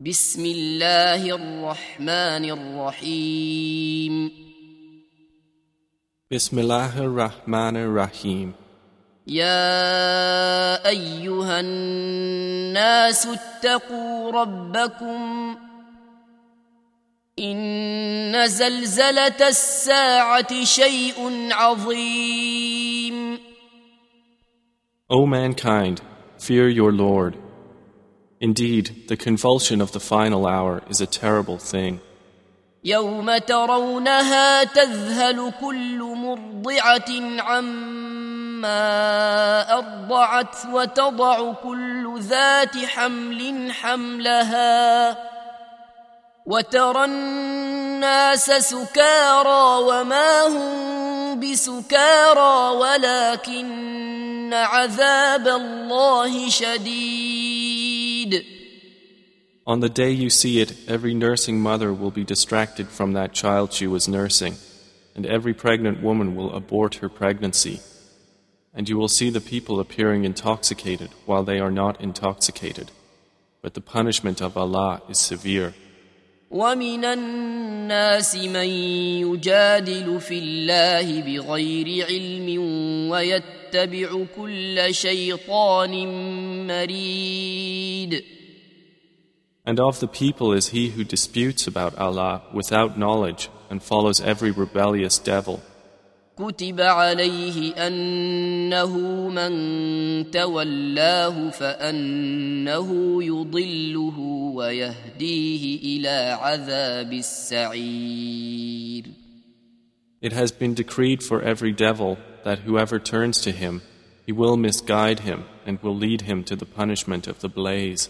بسم الله الرحمن الرحيم Bismillah ar-Rahman ar-Rahim. يا أيها الناس اتقوا ربكم إن زلزلة الساعة شيء عظيم O mankind, fear your Lord. Indeed, the convulsion of the final hour is a terrible thing. يوم ترونها تذهل كل مرضعه عما ارضعت وتضع كل ذات حمل حملها وترى الناس سكارى وما هم بسكارى ولكن عذاب الله شديد On the day you see it, every nursing mother will be distracted from that child she was nursing, and every pregnant woman will abort her pregnancy. And you will see the people appearing intoxicated while they are not intoxicated. But the punishment of Allah is severe. ومن الناس من يجادل في الله بغير علم ويتبع كل شيطان مريد And of the people is he who disputes about Allah without knowledge and follows every rebellious devil. كتب عليه انه من تولاه فانه يضله ويهديه الى عذاب السعير It has been decreed for every devil that whoever turns to him, he will misguide him and will lead him to the punishment of the blaze.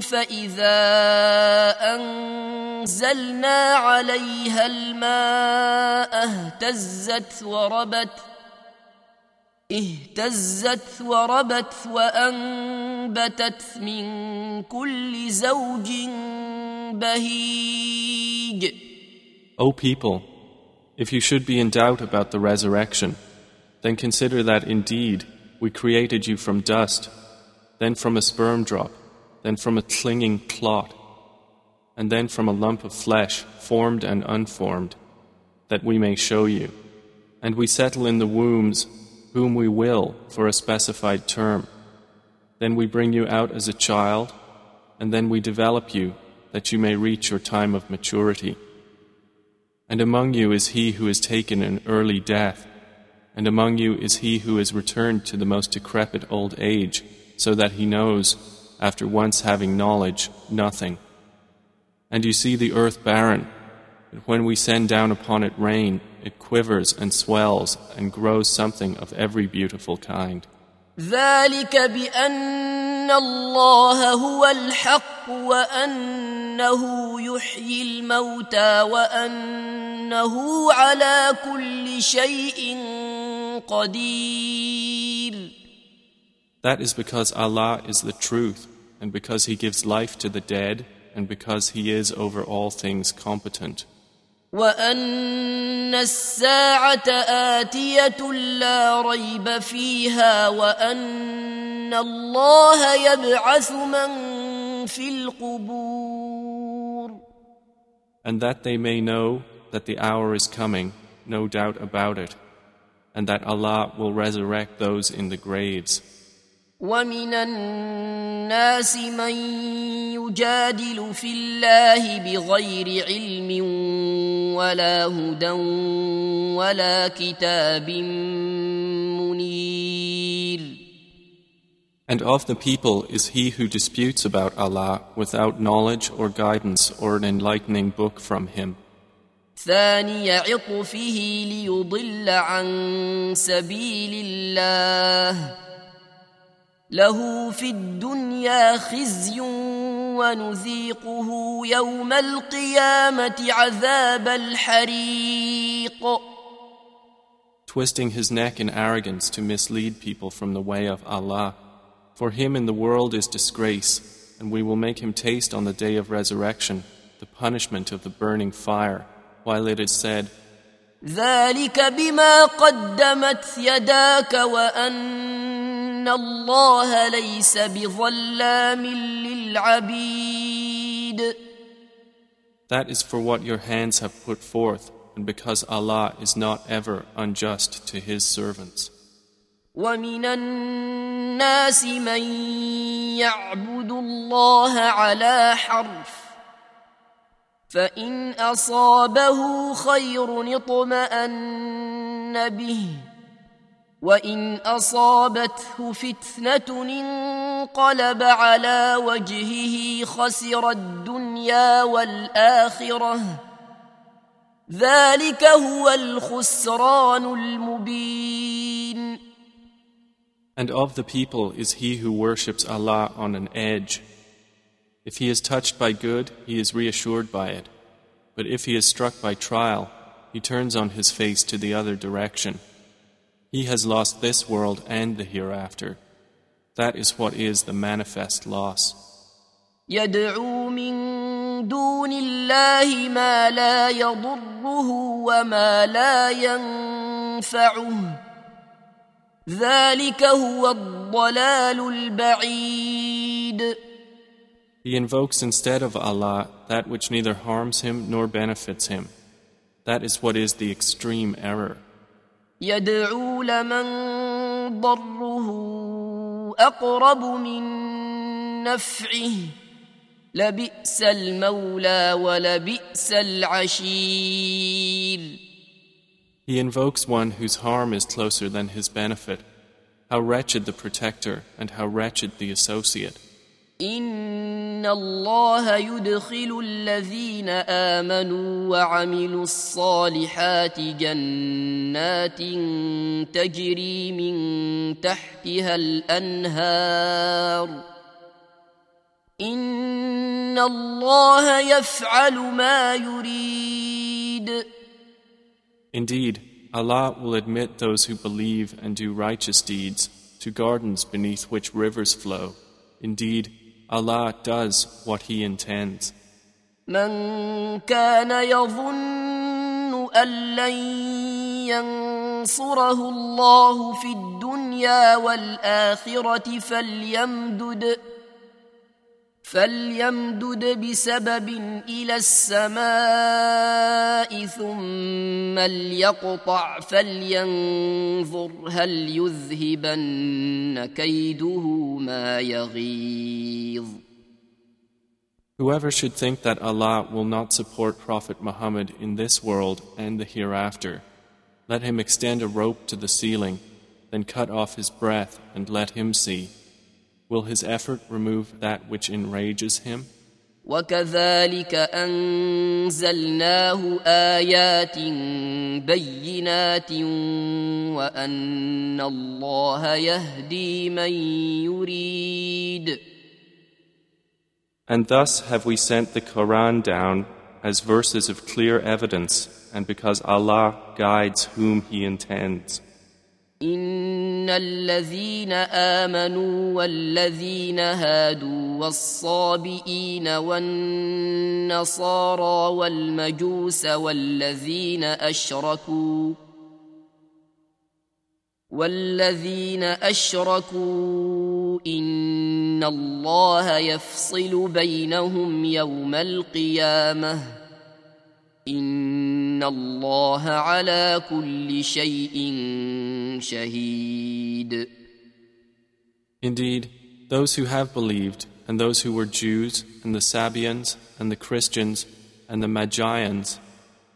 فاذا انزلنا عليها الماء اهتزت وربت اهتزت وربت وانبتت من كل زوج بهيج O people, if you should be in doubt about the resurrection, then consider that indeed we created you from dust, then from a sperm drop, then from a clinging clot, and then from a lump of flesh, formed and unformed, that we may show you. And we settle in the wombs whom we will for a specified term. Then we bring you out as a child, and then we develop you that you may reach your time of maturity. And among you is he who is taken an early death, and among you is he who is returned to the most decrepit old age, so that he knows, after once having knowledge, nothing. And you see the earth barren, but when we send down upon it rain, it quivers and swells and grows something of every beautiful kind. ذلك بان الله هو الحق وانه يحيي الموتى وانه على كل شيء قدير That is because Allah is the truth, and because He gives life to the dead, and because He is over all things competent. وأن الساعة آتية لا ريب فيها وأن الله يبعث من في القبور And that they may know that the hour is coming, no doubt about it, and that Allah will resurrect those in the graves. ومن الناس من يجادل في الله بغير علم ولا هدى ولا كتاب منير And of the people is he who disputes about Allah without knowledge or guidance or an enlightening book from him. ثاني عطفه ليضل عن سبيل الله له في الدنيا خزي ونذيقه يوم القيامة عذاب الحريق Twisting his neck in arrogance to mislead people from the way of Allah. For him in the world is disgrace, and we will make him taste on the day of resurrection the punishment of the burning fire, while it is said, ذلك بما قدمت يداك وأن الله ليس بظلام للعبيد That is for what your hands have put forth, and because Allah is not ever unjust to His servants. ومن الناس من يعبد الله على حرف فإن أصابه خير اطمأن به وإن أصابته فتنة انقلب على وجهه خسر الدنيا والآخرة ذلك هو الخسران المبين And of the people is he who worships Allah on an edge. If he is touched by good, he is reassured by it. But if he is struck by trial, he turns on his face to the other direction. He has lost this world and the hereafter. That is what is the manifest loss. يدعو من دون الله ما لا يضره وما لا ينفعه ذلك هو الضلال البعيد He invokes instead of Allah that which neither harms him nor benefits him. That is what is the extreme error. يدعو لمن ضره أقرب من نفعه لبئس المولى ولبئس العشير He invokes one whose harm is closer than his benefit. How wretched the protector and how wretched the associate. إن الله يدخل الذين آمنوا وعملوا الصالحات جنات تجري من تحتها الأنهار إن الله يفعل ما يريد Indeed, Allah will admit those who believe and do righteous deeds to gardens beneath which rivers flow. Indeed, Allah does what He intends. من كان يظن أن لن ينصره الله في الدنيا والآخرة فليمدد فليمدد بسبب إلى السماء ثم ليقطع فلينظر هل يذهبن كيده ما يغيظ Whoever should think that Allah will not support Prophet Muhammad in this world and the hereafter, let him extend a rope to the ceiling, then cut off his breath and let him see. Will his effort remove that which enrages him? وكذلك أنزلناه آيات بينات وأن الله يهدي من يريد And thus have we sent the Quran down as verses of clear evidence, and because Allah guides whom He intends. ان الذين امنوا والذين هادوا والصابئين والنصارى والمجوس والذين اشركوا والذين اشركوا ان الله يفصل بينهم يوم القيامه ان الله على كل شيء شهيد Indeed, those who have believed, and those who were Jews, and the Sabians, and the Christians, and the Magians,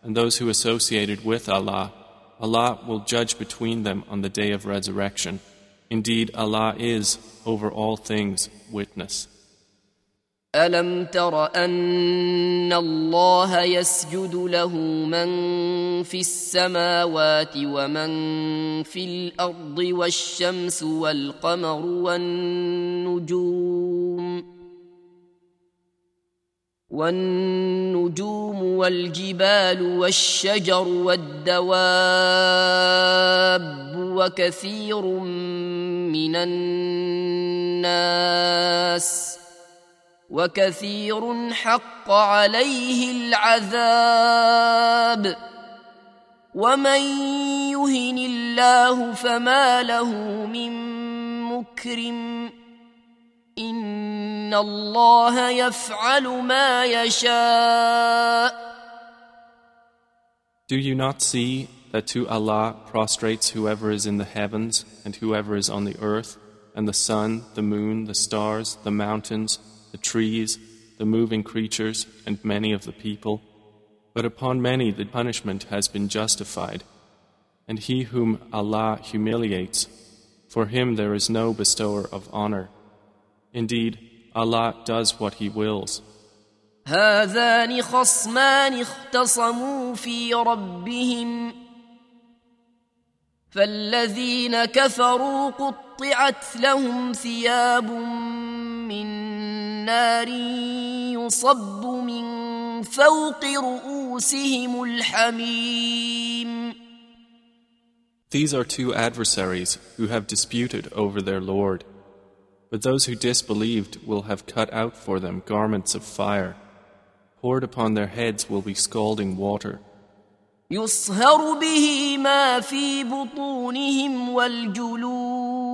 and those who associated with Allah, Allah will judge between them on the day of resurrection. Indeed, Allah is, over all things, witness. ألم تر أن الله يسجد له من في السماوات ومن في الأرض والشمس والقمر والنجوم والنجوم والجبال والشجر والدواب وكثير من الناس وكثير حق عليه العذاب ومن يهن الله فما له من مكرم ان الله يفعل ما يشاء Do you not see that to Allah prostrates whoever is in the heavens and whoever is on the earth, and the sun, the moon, the stars, the mountains, the trees, the moving creatures, and many of the people. But upon many the punishment has been justified. And he whom Allah humiliates, for him there is no bestower of honor. Indeed, Allah does what He wills. هذان خصمان اختصموا في ربهم فالذين كفروا قطعت لهم ثياب من نار يصب من فوق رؤوسهم الحميم These are two adversaries who have disputed over their Lord. But those who disbelieved will have cut out for them garments of fire. Poured upon their heads will be scalding water. يصهر به ما في بطونهم والجلود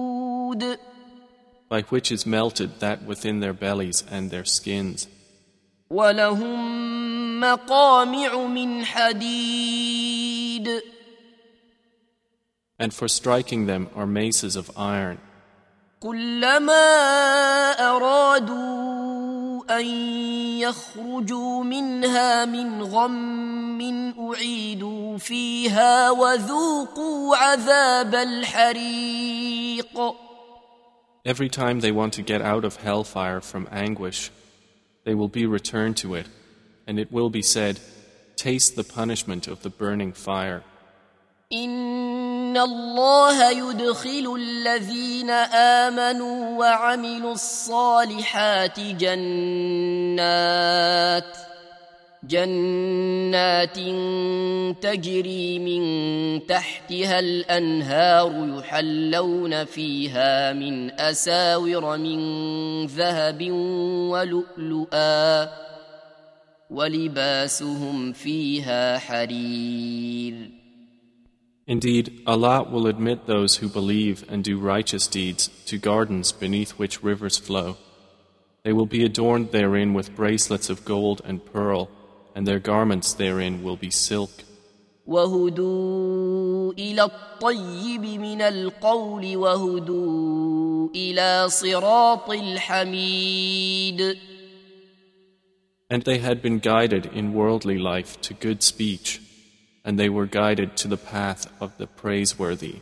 by which is melted that within their bellies and their skins. ولهم مقامع من حديد And for striking them are maces of iron. كلما أرادوا أن يخرجوا منها من غم أعيدوا فيها وذوقوا عذاب الحريق Every time they want to get out of hellfire from anguish, they will be returned to it, and it will be said, Taste the punishment of the burning fire. إن الله يدخل الذين آمنوا وعملوا الصالحات جنات جنات تجري من تحتها الأنهار يحلون فيها من أساور من ذهب ولؤلؤا ولباسهم فيها حرير Indeed, Allah will admit those who believe and do righteous deeds to gardens beneath which rivers flow. They will be adorned therein with bracelets of gold and pearl, and their garments therein will be silk. وهدوا إلى الطيب من القول وهدوا إلى صراط الحميد And they had been guided in worldly life to good speech, and they were guided to the path of the praiseworthy.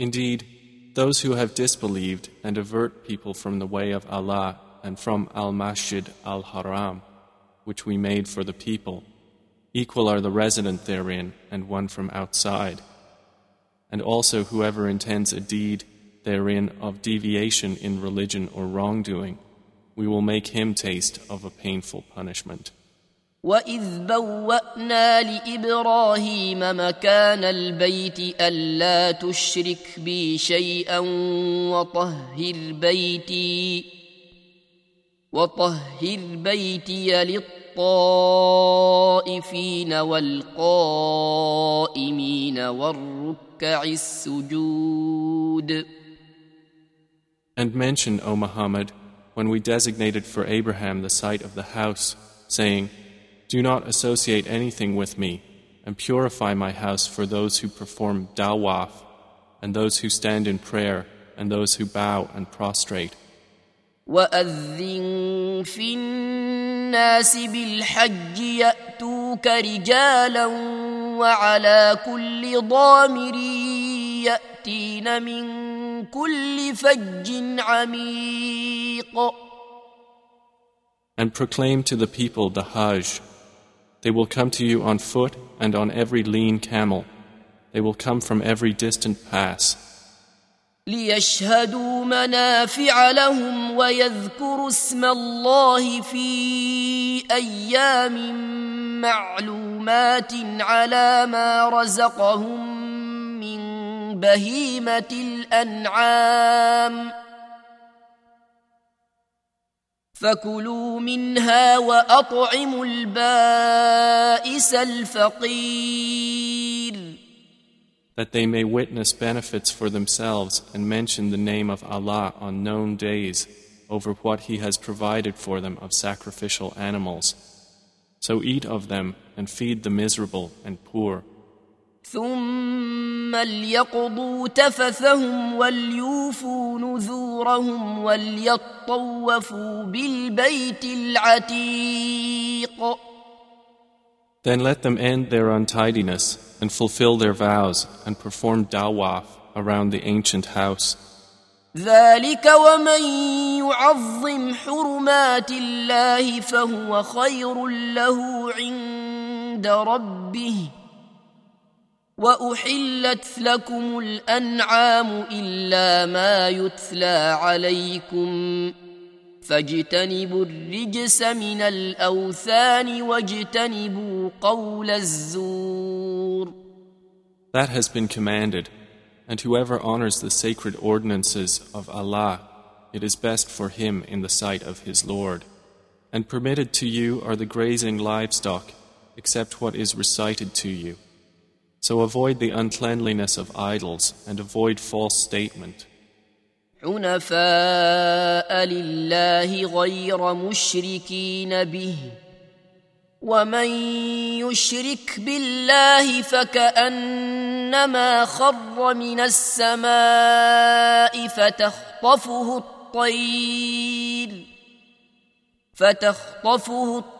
Indeed, those who have disbelieved and avert people from the way of Allah and from Al Masjid Al Haram, which we made for the people, equal are the resident therein and one from outside. And also whoever intends a deed therein of deviation in religion or wrongdoing, we will make him taste of a painful punishment. واذ بوانا لابراهيم مكان البيت الا تشرك بي شيئا وطهر بيتي وطهر بيتي للطائفين والقائمين والركع السجود. And mention, O Muhammad, when we designated for Abraham the site of the house, saying, Do not associate anything with me, and purify my house for those who perform tawaf, and those who stand in prayer, and those who bow and prostrate. And proclaim to the people the Hajj They will come to you on foot and on every lean camel. They will come from every distant pass. ليشهدوا منافع لهم ويذكروا اسم الله في ايام معلومات على ما رزقهم من بهيمه الانعام فكلوا منها واطعموا البائس الفقير That they may witness benefits for themselves and mention the name of Allah on known days over what He has provided for them of sacrificial animals. So eat of them and feed the miserable and poor. ثم ليقضوا تفثهم وليوفوا نذورهم وليطوفوا بالبيت العتيق Then let them end their untidiness and fulfill their vows and perform dawaf around the ancient house. ذلك ومن يعظم حرمات الله فهو خير له عند ربه واحلت لكم الانعام الا ما يتلى عليكم فاجتنبوا الرجس من الاوثان واجتنبوا قول الزور That has been commanded, and whoever honors the sacred ordinances of Allah, it is best for him in the sight of his Lord. And permitted to you are the grazing livestock, except what is recited to you. So avoid the uncleanliness of idols and avoid false statement. حنفاء لله غير مشركين به ومن يشرك بالله فكانما خر من السماء فتخطفه الطير فتخطفه الطير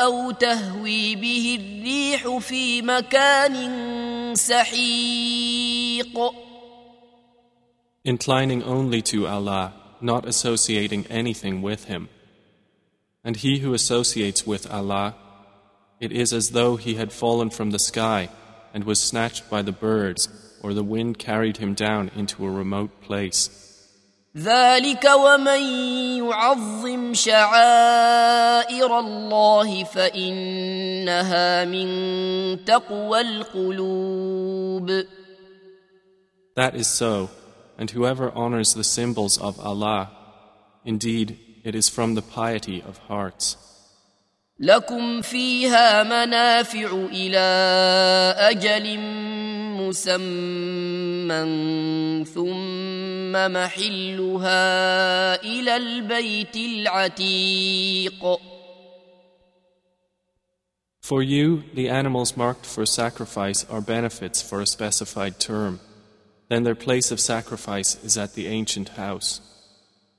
او تهوي به الريح في مكان سحيق Inclining only to Allah, not associating anything with Him. And he who associates with Allah, it is as though he had fallen from the sky and was snatched by the birds, or the wind carried him down into a remote place. ذلك ومن يعظم شعائر الله فإنها من تقوى القلوب That is so, and whoever honors the symbols of Allah, indeed, it is from the piety of hearts. لكم فيها منافع إلى أجل مسمى ثم محلها إلى البيت العتيق For you, the animals marked for sacrifice are benefits for a specified term. Then their place of sacrifice is at the ancient house.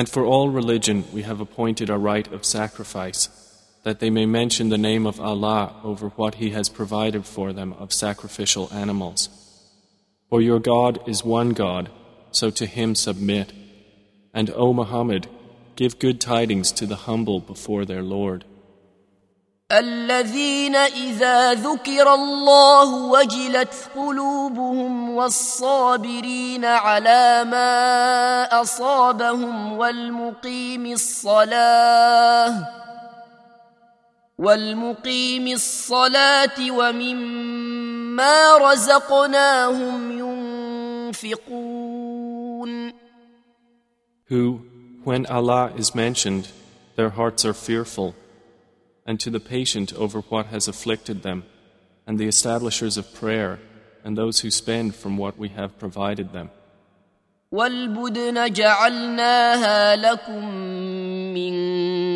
And for all religion we have appointed a rite of sacrifice, that they may mention the name of Allah over what He has provided for them of sacrificial animals. For your God is one God, so to Him submit. And O Muhammad, give good tidings to the humble before their Lord. الذين إذا ذكر الله وجلت قلوبهم والصابرين على ما أصابهم والمقيم الصلاة والمقيم الصلاة ومما رزقناهم ينفقون. Who, when Allah is mentioned, their hearts are fearful. and to the patient over what has afflicted them, and the establishers of prayer, and those who spend from what we have provided them. والبدن جعلناها لكم من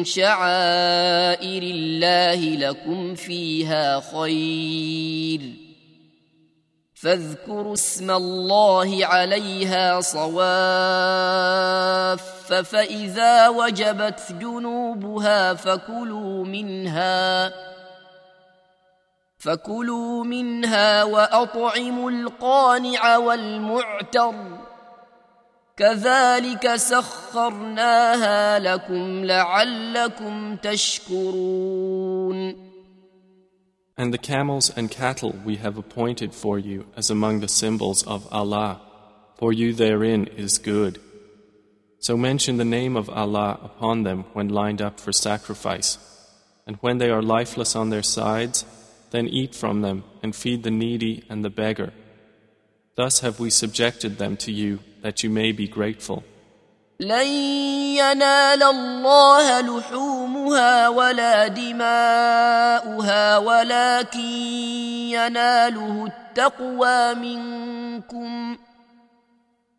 شعائر الله لكم فيها خير فاذكروا اسم الله عليها صواف فإذا وجبت جنوبها فكلوا منها فكلوا منها وأطعموا القانع والمعتر. كذلك سخرناها لكم لعلكم تشكرون. And the camels and cattle we have appointed for you as among the symbols of Allah. For you therein is good. So mention the name of Allah upon them when lined up for sacrifice. And when they are lifeless on their sides, then eat from them and feed the needy and the beggar. Thus have we subjected them to you that you may be grateful. لن ينال الله لحومها ولا دماؤها ولكن يناله التقوى منكم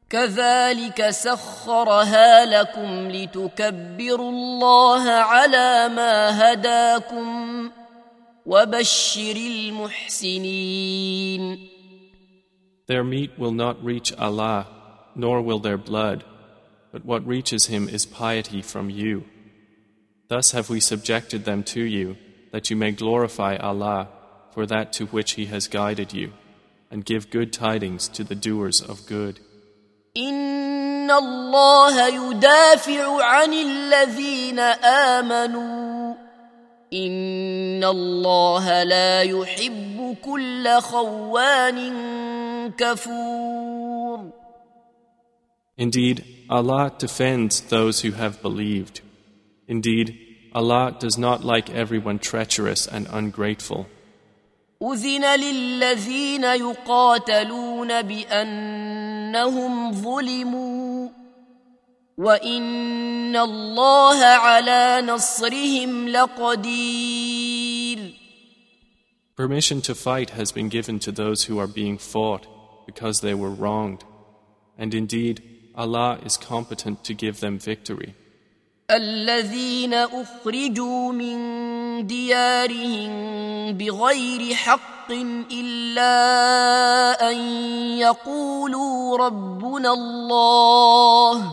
كذلك سخرها لكم لتكبروا الله على ما هداكم وبشر المحسنين Their meat will not reach Allah, nor will their blood. but what reaches him is piety from you. Thus have we subjected them to you, that you may glorify Allah for that to which He has guided you, and give good tidings to the doers of good. إن الله يدافع عن الذين آمنوا إن الله لا يحب كل خوان كفور Indeed, Allah defends those who have believed. Indeed, Allah does not like everyone treacherous and ungrateful. أذن للذين يقاتلون بأنهم ظلموا وإن الله على نصرهم لقدير Permission to fight has been given to those who are being fought because they were wronged. And indeed, Allah is competent to give them victory. الذين أخرجوا من ديارهم بغير حق إلا أن يقولوا ربنا الله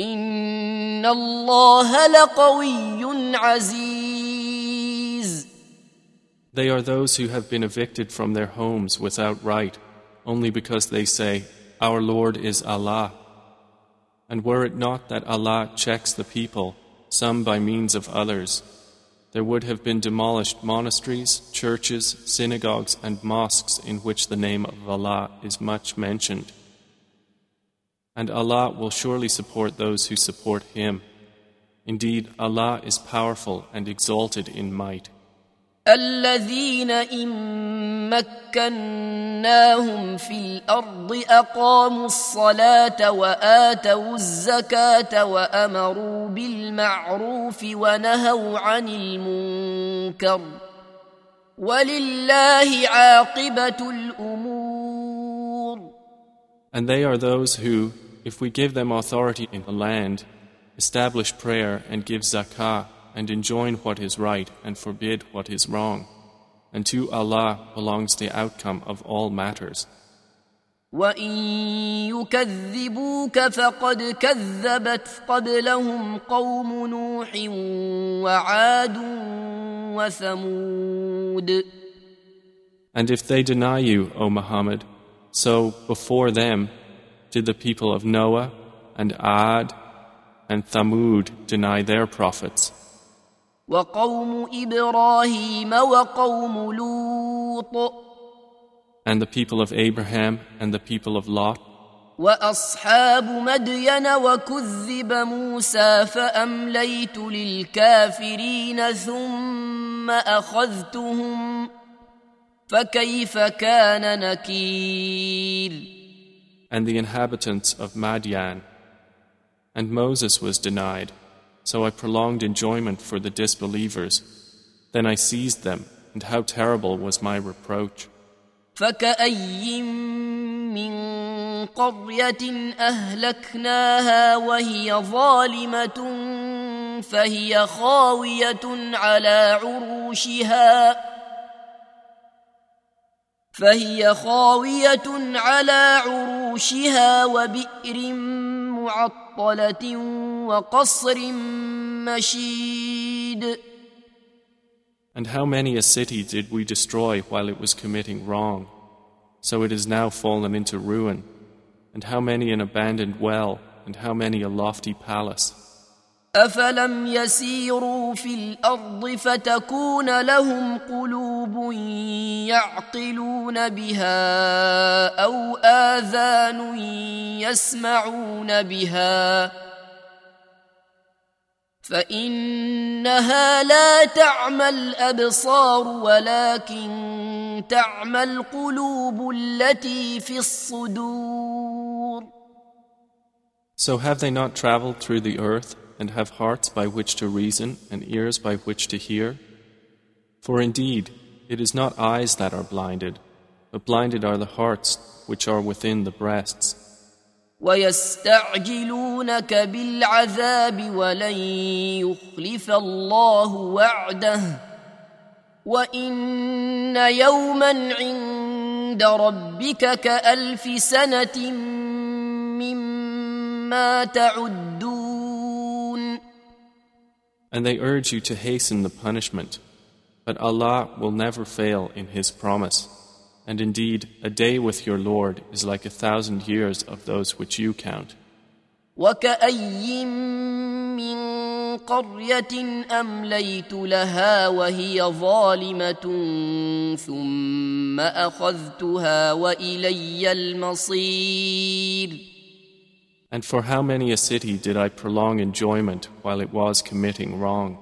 ان الله لقوي عزيز They are those who have been evicted from their homes without right, only because they say, Our Lord is Allah. And were it not that Allah checks the people, some by means of others, there would have been demolished monasteries, churches, synagogues, and mosques in which the name of Allah is much mentioned. And Allah will surely support those who support Him. Indeed, Allah is powerful and exalted in might. الذين إن مكناهم في الأرض أقاموا الصلاة وآتوا الزكاة وأمروا بالمعروف ونهوا عن المنكر ولله عاقبة الأمور And they are those who, if we give them authority in the land, establish prayer and give zakah and enjoin what is right and forbid what is wrong. And to Allah belongs the outcome of all matters. وإن يكذبوك فقد كذبت قبلهم قوم نوح وعاد وثمود And if they deny you, O Muhammad, so before them did the people of Noah and Ad and Thamud deny their prophets. وقوم إبراهيم وقوم لوط And the people of Abraham and the people of Lot وأصحاب مدين وكذب موسى فأمليت للكافرين ثم أخذتهم فكيف كان نكير and the inhabitants of Madian. And Moses was denied, so I prolonged enjoyment for the disbelievers. Then I seized them, and how terrible was my reproach. فكأي من قرية أهلكناها وهي ظالمة فهي خاوية على عروشها فهي خاوية على عروشها وبئر معطلة وقصر مشيد And how many a city did we destroy while it was committing wrong? So it is now fallen into ruin. And how many an abandoned well, and how many a lofty palace. أفلم يسيروا في الأرض فتكون لهم قلوب يعقلون بها أو آذان يسمعون بها فإنها لا تعمى الأبصار ولكن تعمى القلوب التي في الصدور So have they not traveled through the earth? and have hearts by which to reason and ears by which to hear? For indeed, it is not eyes that are blinded, but blinded are the hearts which are within the breasts. ويستعجلونك بالعذاب ولن يخلف الله وعده وان يوما عند ربك كالف سنه مما تعدون And they urge you to hasten the punishment, but Allah will never fail in His promise. And indeed, a day with your Lord is like a thousand years of those which you count. وكأي من قرية أمليت لها وهي ظالمة ثم أخذتها وإلي المصير And for how many a city did I prolong enjoyment while it was committing wrong?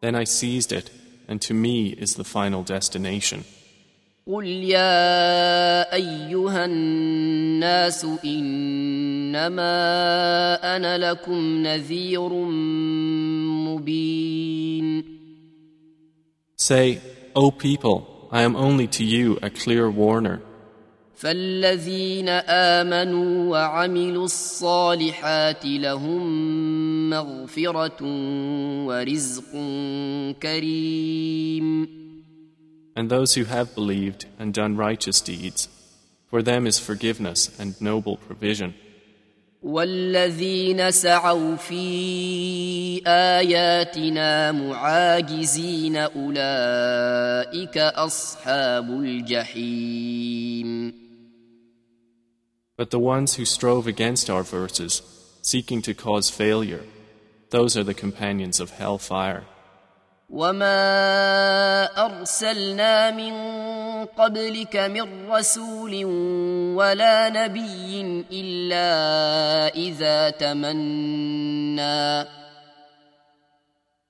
Then I seized it, and to me is the final destination. قل يا أيها الناس إنما أنا لكم نذير مبين Say, O people, I am only to you a clear warner. فالذين آمنوا وعملوا الصالحات لهم مغفرة ورزق كريم And those who have believed and done righteous deeds, for them is forgiveness and noble provision. والذين سعوا في آياتنا معاجزين أولئك أصحاب الجحيم But the ones who strove against our verses, seeking to cause failure, those are the companions of hellfire. وما أرسلنا من قبلك من رسول ولا نبي إلا إذا تمنى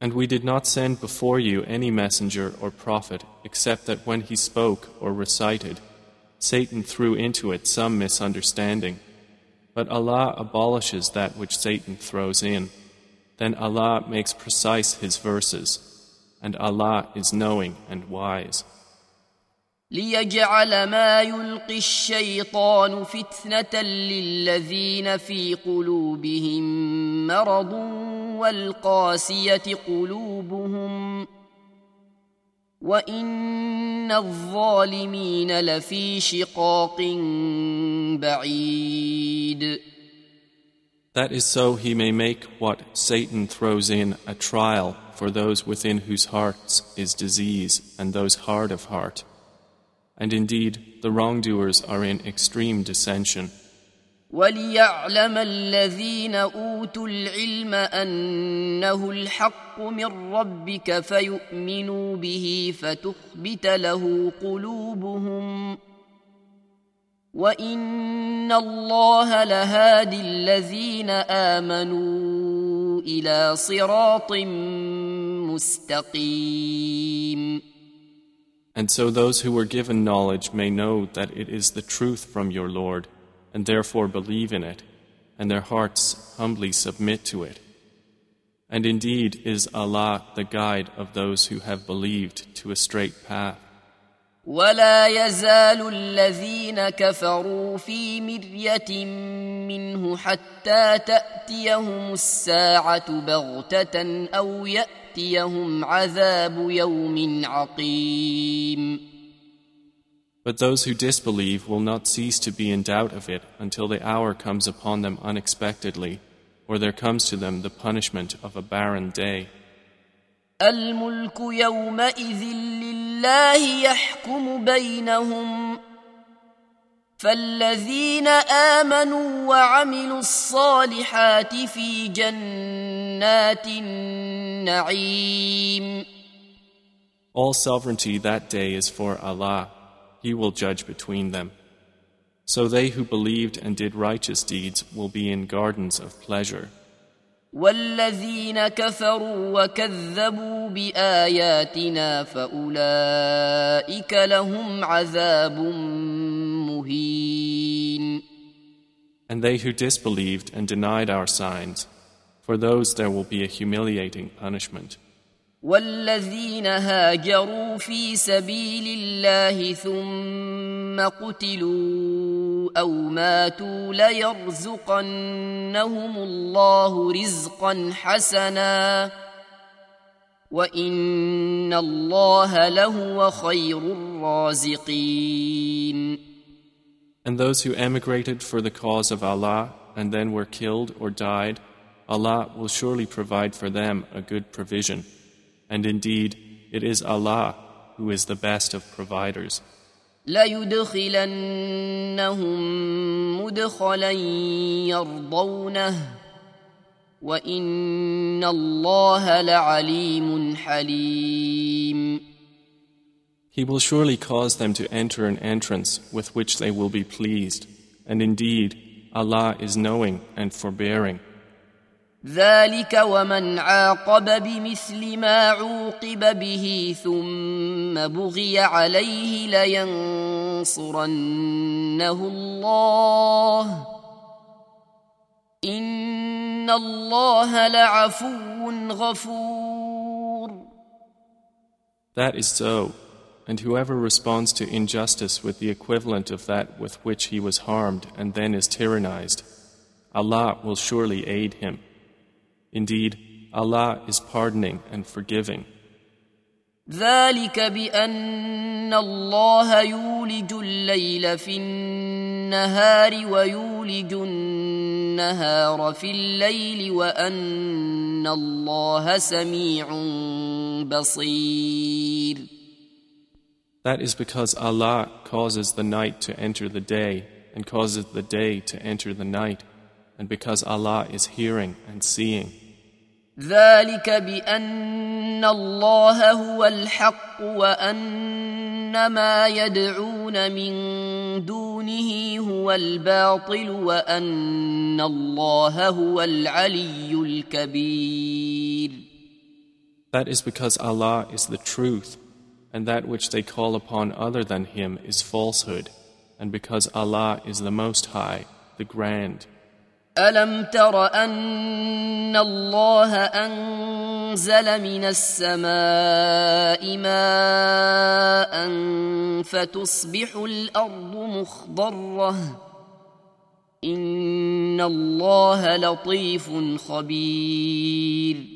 And we did not send before you any messenger or prophet except that when he spoke or recited, Satan threw into it some misunderstanding. But Allah abolishes that which Satan throws in. Then Allah makes precise His verses, and Allah is knowing and wise. ليجعل ما يلقي الشيطان فتنة للذين في قلوبهم مرض والقاسية قلوبهم وإن الظالمين لفي شقاق بعيد That is so he may make what Satan throws in a trial for those within whose hearts is disease and those hard of heart. And indeed, the wrongdoers are in extreme dissension. وليعلم الذين اوتوا العلم انه الحق من ربك فيؤمنوا به فتخبت له قلوبهم وان الله لهادي الذين امنوا الى صراط مستقيم And so those who were given knowledge may know that it is the truth from your Lord, and therefore believe in it, and their hearts humbly submit to it. And indeed is Allah the guide of those who have believed to a straight path. ولا يزال الذين كفروا في مرية منه حتى تأتيهم الساعة بغتة أو يأتيهم عذاب يوم عقيم. But those who disbelieve will not cease to be in doubt of it until the hour comes upon them unexpectedly, or there comes to them the punishment of a barren day. الملك يومئذ لله يحكم بينهم فالذين امنوا وعملوا الصالحات في جنات النعيم All sovereignty that day is for Allah. He will judge between them. So they who believed and did righteous deeds will be in gardens of pleasure. والذين كفروا وكذبوا باياتنا فاولئك لهم عذاب مهين And they who disbelieved and denied our signs, for those there will be a humiliating punishment. والذين هاجروا في سبيل الله ثم قتلوا أو ماتوا ليرزقنهم الله رزقا حسنا. وإن الله لهو خير الرازقين. And those who emigrated for the cause of Allah and then were killed or died, Allah will surely provide for them a good provision. And indeed, it is Allah who is the best of providers. ليدخلنهم مدخلا يرضونه وان الله لعليم حليم He will surely cause them to enter an entrance with which they will be pleased. And indeed, Allah is knowing and forbearing. ذلك ومن عاقب بمثل ما عوقب به ثم بغي عليه لينصرنه الله ان الله لعفو غفور That is so. And whoever responds to injustice with the equivalent of that with which he was harmed and then is tyrannized, Allah will surely aid him. Indeed, Allah is pardoning and forgiving. ذلك بان الله يولج الليل في النهار ويولج النهار في الليل وان الله سميع بصير That is because Allah causes the night to enter the day and causes the day to enter the night, and because Allah is hearing and seeing. ذلك بان الله هو الحق وان ما يدعون من دونه هو الباطل وان الله هو العلي الكبير That is because Allah is the truth, and that which they call upon other than Him is falsehood, and because Allah is the Most High, the Grand. الم تر ان الله انزل من السماء ماء فتصبح الأرض مخضره ان الله لطيف خبير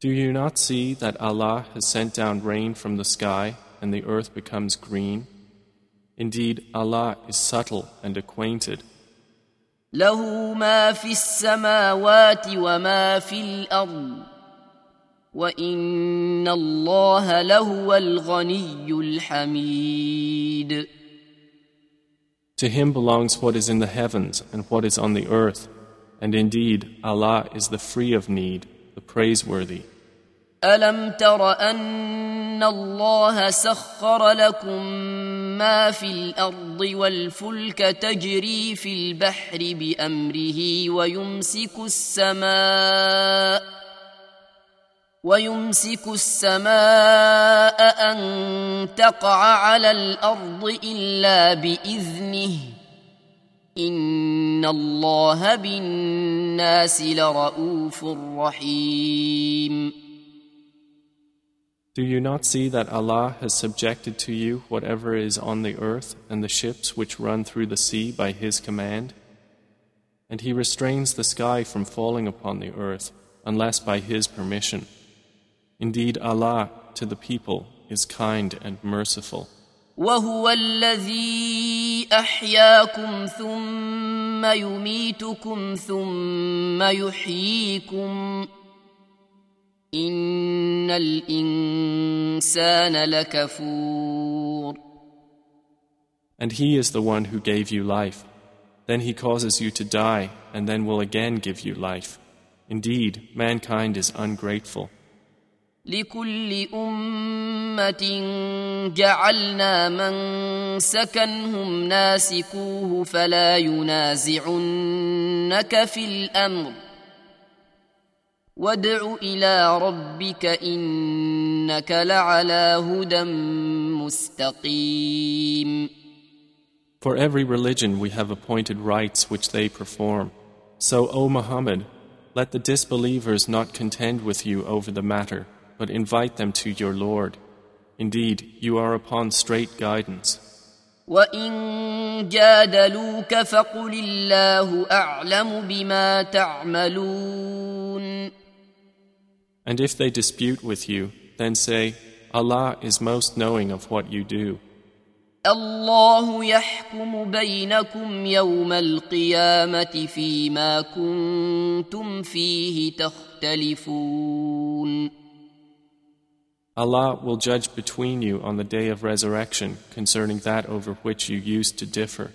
Do you not see that Allah has sent down rain from the sky and the earth becomes green? Indeed, Allah is subtle and acquainted. له ما في السماوات وما في الارض وان الله لهو الغني الحميد To him belongs what is in the heavens and what is on the earth, and indeed Allah is the free of need, The praiseworthy. ألم تر أن الله سخر لكم ما في الأرض والفلك تجري في البحر بأمره ويمسك السماء ويمسك السماء أن تقع على الأرض إلا بإذنه ان الله بالناس لرءوف رحيم Do you not see that Allah has subjected to you whatever is on the earth and the ships which run through the sea by His command? And He restrains the sky from falling upon the earth unless by His permission. Indeed, Allah to the people is kind and merciful. وهو الذي احياكم ثم يميتكم ثم يحييكم ان الانسان لكفور And He is the one who gave you life. Then He causes you to die and then will again give you life. Indeed, mankind is ungrateful. لكل امه جعلنا من سكنهم ناسكوه فلا ينازعنك في الامر وادع إلى ربك انك لعلى هدى مستقيم For every religion we have appointed rites which they perform. So, O Muhammad, let the disbelievers not contend with you over the matter, but invite them to your Lord. Indeed, you are upon straight guidance. وان جادلوك فقل الله اعلم بما تعملون And if they dispute with you, then say, Allah is most knowing of what you do. الله يحكم بينكم يوم القيامه فيما كنتم فيه تختلفون Allah will judge between you on the day of resurrection concerning that over which you used to differ.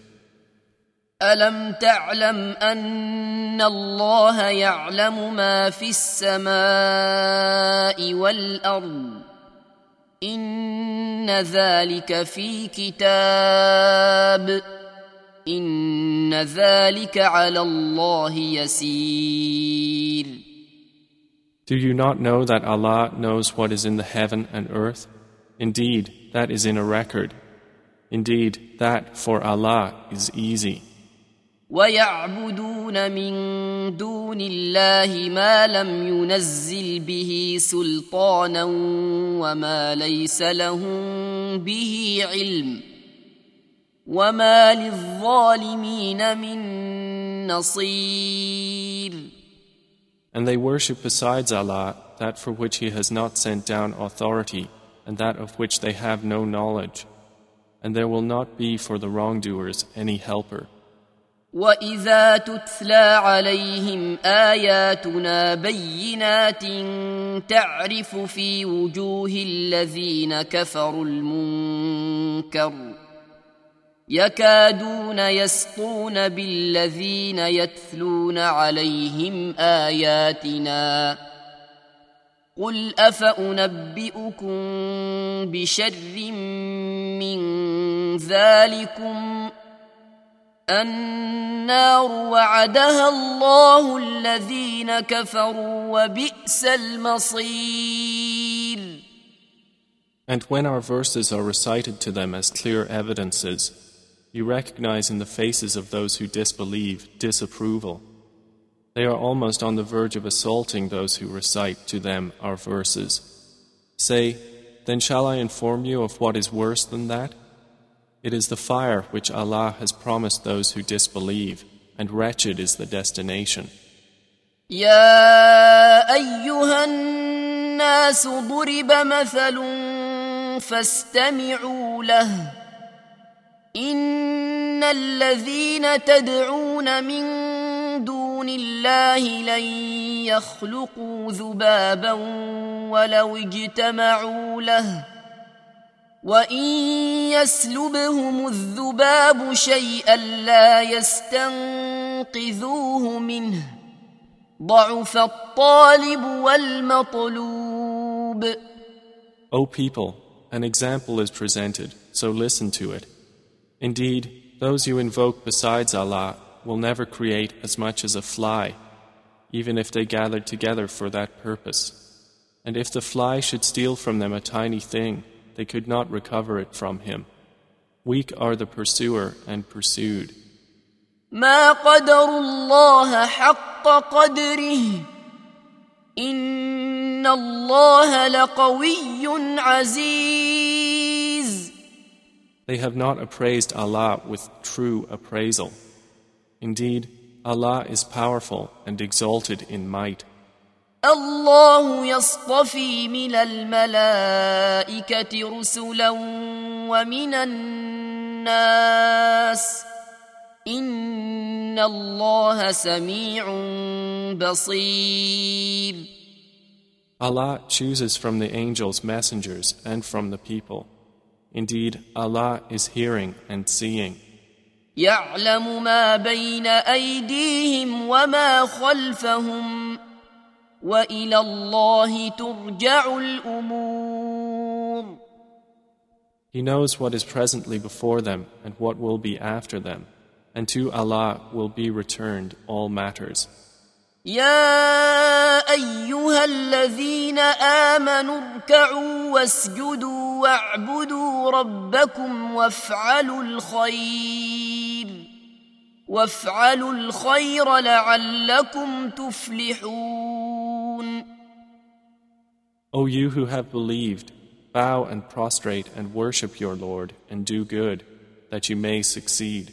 الم تعلم ان الله يعلم ما في السماء والارض ان ذلك في كتاب ان ذلك على الله يسير Do you not know that Allah knows what is in the heaven and earth? Indeed, that is in a record. Indeed, that for Allah is easy. ويعبدون من دون الله ما لم ينزل به سلطانا وما ليس لهم به علم وما للظالمين من نصير And they worship besides Allah that for which He has not sent down authority and that of which they have no knowledge. And there will not be for the wrongdoers any helper. واذا تتلى عليهم اياتنا بينات تعرف في وجوه الذين كفروا المنكر يكادون يسطون بالذين يتلون عليهم آياتنا. قل أفأنبئكم بشر من ذلكم؟ النار وعدها الله الذين كفروا وبئس المصير. And when our verses are recited to them as clear evidences, you recognize in the faces of those who disbelieve disapproval. They are almost on the verge of assaulting those who recite to them our verses. Say, then shall I inform you of what is worse than that? It is the fire which Allah has promised those who disbelieve, and wretched is the destination. يا أيها الناس ضرب مثل فاستمعوا له إن الذين تدعون من دون الله لن يخلقوا ذبابا ولو اجتمعوا له وان يسلبهم الذباب شيئا لا يستنقذوه منه ضعف الطالب والمطلوب O people, an example is presented, so listen to it. Indeed, those you invoke besides Allah will never create as much as a fly, even if they gathered together for that purpose. And if the fly should steal from them a tiny thing, they could not recover it from him. Weak are the pursuer and pursued. ما قدر الله حق قدره إن الله لقوي عزيز They have not appraised Allah with true appraisal. Indeed, Allah is powerful and exalted in might. الله يصطفي من الملائكة رسلا ومن الناس إن الله سميع بصير Allah chooses from the angels messengers and from the people. Indeed, Allah is hearing and seeing. يعلم ما بين أيديهم وما خلفهم والى الله ترجع الامور He knows what is presently before them and what will be after them, and to Allah will be returned all matters. يا ايها الذين امنوا اركعوا واسجدوا واعبدوا ربكم وافعلوا الخير وافعلوا الخير لعلكم تفلحون O you who have believed, bow and prostrate and worship your Lord and do good, that you may succeed.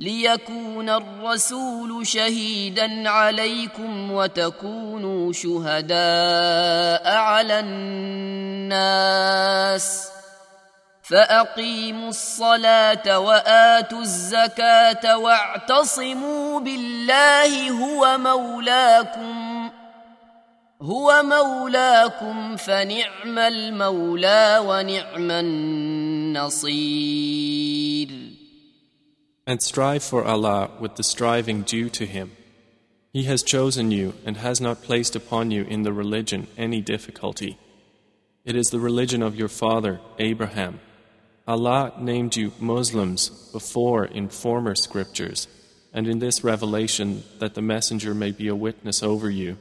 ليكون الرسول شهيدا عليكم وتكونوا شهداء على الناس فاقيموا الصلاه واتوا الزكاه واعتصموا بالله هو مولاكم هو مولاكم فنعم المولى ونعم النصير And strive for Allah with the striving due to Him. He has chosen you and has not placed upon you in the religion any difficulty. It is the religion of your father, Abraham. Allah named you Muslims before in former scriptures, and in this revelation that the Messenger may be a witness over you,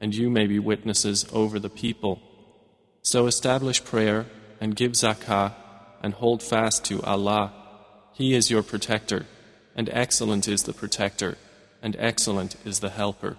and you may be witnesses over the people. So establish prayer and give zakah and hold fast to Allah. He is your protector, and excellent is the protector, and excellent is the helper.